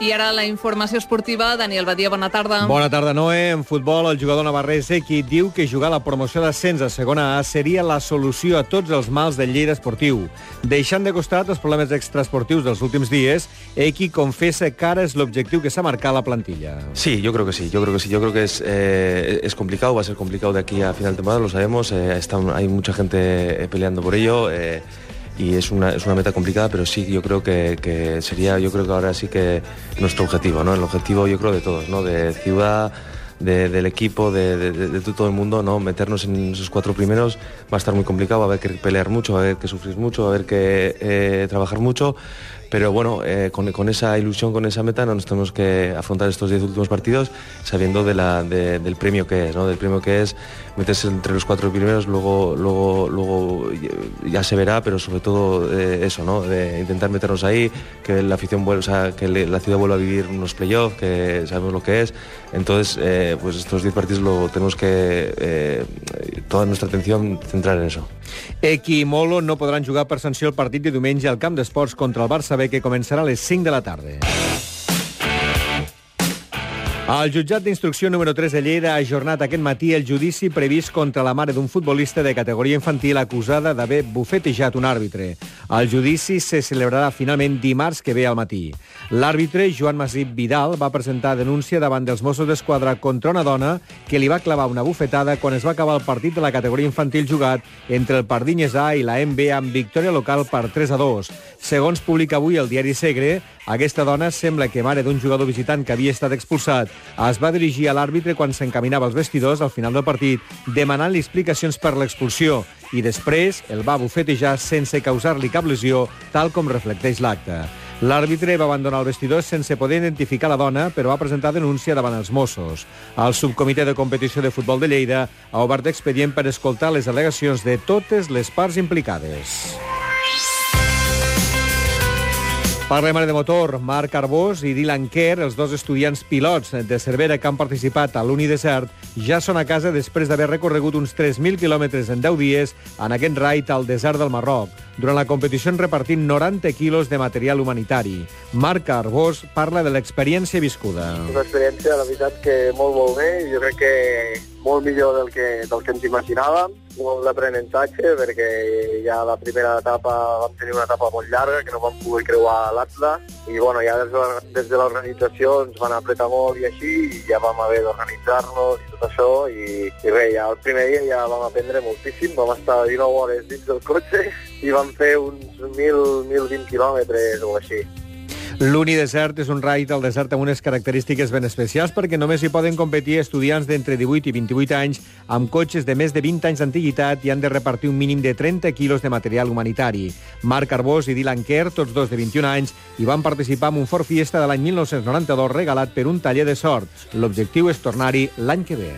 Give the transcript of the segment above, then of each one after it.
I ara la informació esportiva. Daniel Badia, bona tarda. Bona tarda, Noé. En futbol, el jugador navarrès Equi diu que jugar la promoció d'ascens a segona A seria la solució a tots els mals del Lleida esportiu. Deixant de costat els problemes extraesportius dels últims dies, Equi confessa que ara és l'objectiu que s'ha marcat la plantilla. Sí, yo creo que sí, yo creo que sí, yo creo que es, eh, es complicado, va a ser complicado de aquí a final de temporada, lo sabemos, eh, está, hay mucha gente peleando por ello. Eh, y es una, es una meta complicada, pero sí, yo creo que, que, sería, yo creo que ahora sí que nuestro objetivo, ¿no? El objetivo, yo creo, de todos, ¿no? De ciudad, de, del equipo, de, de, de, todo el mundo, ¿no? Meternos en esos cuatro primeros va a estar muy complicado, va a haber que pelear mucho, va a haber que sufrir mucho, va a haber que eh, trabajar mucho, pero bueno, eh, con, con, esa ilusión, con esa meta, no nos tenemos que afrontar estos diez últimos partidos sabiendo de la, de, del premio que es, ¿no? del premio que es meterse entre los cuatro primeros, luego, luego, luego ya se verá, pero sobre todo eh, eso, ¿no? de intentar meternos ahí, que la afición vuelva, o sea, que la ciudad vuelva a vivir unos playoffs, que sabemos lo que es. Entonces, eh, pues estos diez partidos lo tenemos que eh, toda nuestra atención centrar en eso. Equi i Molo no podran jugar per sanció el partit de diumenge al camp d'esports contra el Barça B que començarà a les 5 de la tarda. El jutjat d'instrucció número 3 de Lleida ha ajornat aquest matí el judici previst contra la mare d'un futbolista de categoria infantil acusada d'haver bufetejat un àrbitre. El judici se celebrarà finalment dimarts que ve al matí. L'àrbitre, Joan Masip Vidal, va presentar denúncia davant dels Mossos d'Esquadra contra una dona que li va clavar una bufetada quan es va acabar el partit de la categoria infantil jugat entre el Pardinyes A i la MB amb victòria local per 3 a 2. Segons publica avui el diari Segre, aquesta dona sembla que mare d'un jugador visitant que havia estat expulsat es va dirigir a l'àrbitre quan s'encaminava als vestidors al final del partit, demanant-li explicacions per l'expulsió i després el va bufetejar sense causar-li cap lesió, tal com reflecteix l'acte. L'àrbitre va abandonar el vestidor sense poder identificar la dona, però va presentar denúncia davant els Mossos. El subcomitè de competició de futbol de Lleida ha obert expedient per escoltar les al·legacions de totes les parts implicades. Parlem ara de motor. Marc Arbós i Dylan Kerr, els dos estudiants pilots de Cervera que han participat a l'Unidesert, ja són a casa després d'haver recorregut uns 3.000 quilòmetres en 10 dies en aquest raid al desert del Marroc. Durant la competició han repartit 90 quilos de material humanitari. Marc Arbós parla de l'experiència viscuda. Una experiència, la veritat, que molt, molt bé. Jo crec que molt millor del que, del que ens imaginàvem, molt d'aprenentatge, perquè ja la primera etapa vam tenir una etapa molt llarga, que no vam poder creuar l'Atla, i bueno, ja des de, des de l'organització ens van apretar molt i així, i ja vam haver d'organitzar-nos i tot això, i, i res, ja el primer dia ja vam aprendre moltíssim, vam estar 19 hores dins del cotxe i vam fer uns 1.000-1.020 quilòmetres o així. L'Unidesert és un raid al desert amb unes característiques ben especials perquè només hi poden competir estudiants d'entre 18 i 28 anys amb cotxes de més de 20 anys d'antiguitat i han de repartir un mínim de 30 quilos de material humanitari. Marc Arbós i Dylan Kerr, tots dos de 21 anys, hi van participar en un Ford Fiesta de l'any 1992 regalat per un taller de sort. L'objectiu és tornar-hi l'any que ve.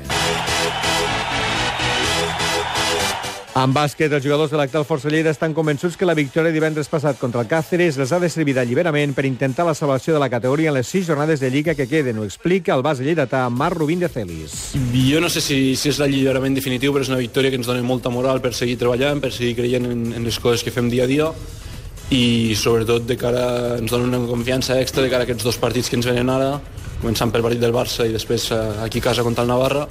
En bàsquet, els jugadors de l'actual Força Lleida estan convençuts que la victòria divendres passat contra el Cáceres les ha de servir d'alliberament per intentar la salvació de la categoria en les sis jornades de Lliga que queden. Ho explica el base lleidatà Marc Rubín de Celis. Jo no sé si, si és l'alliberament definitiu, però és una victòria que ens dona molta moral per seguir treballant, per seguir creient en, en les coses que fem dia a dia i sobretot de cara, ens dona una confiança extra de cara a aquests dos partits que ens venen ara, començant pel partit del Barça i després aquí a casa contra el Navarra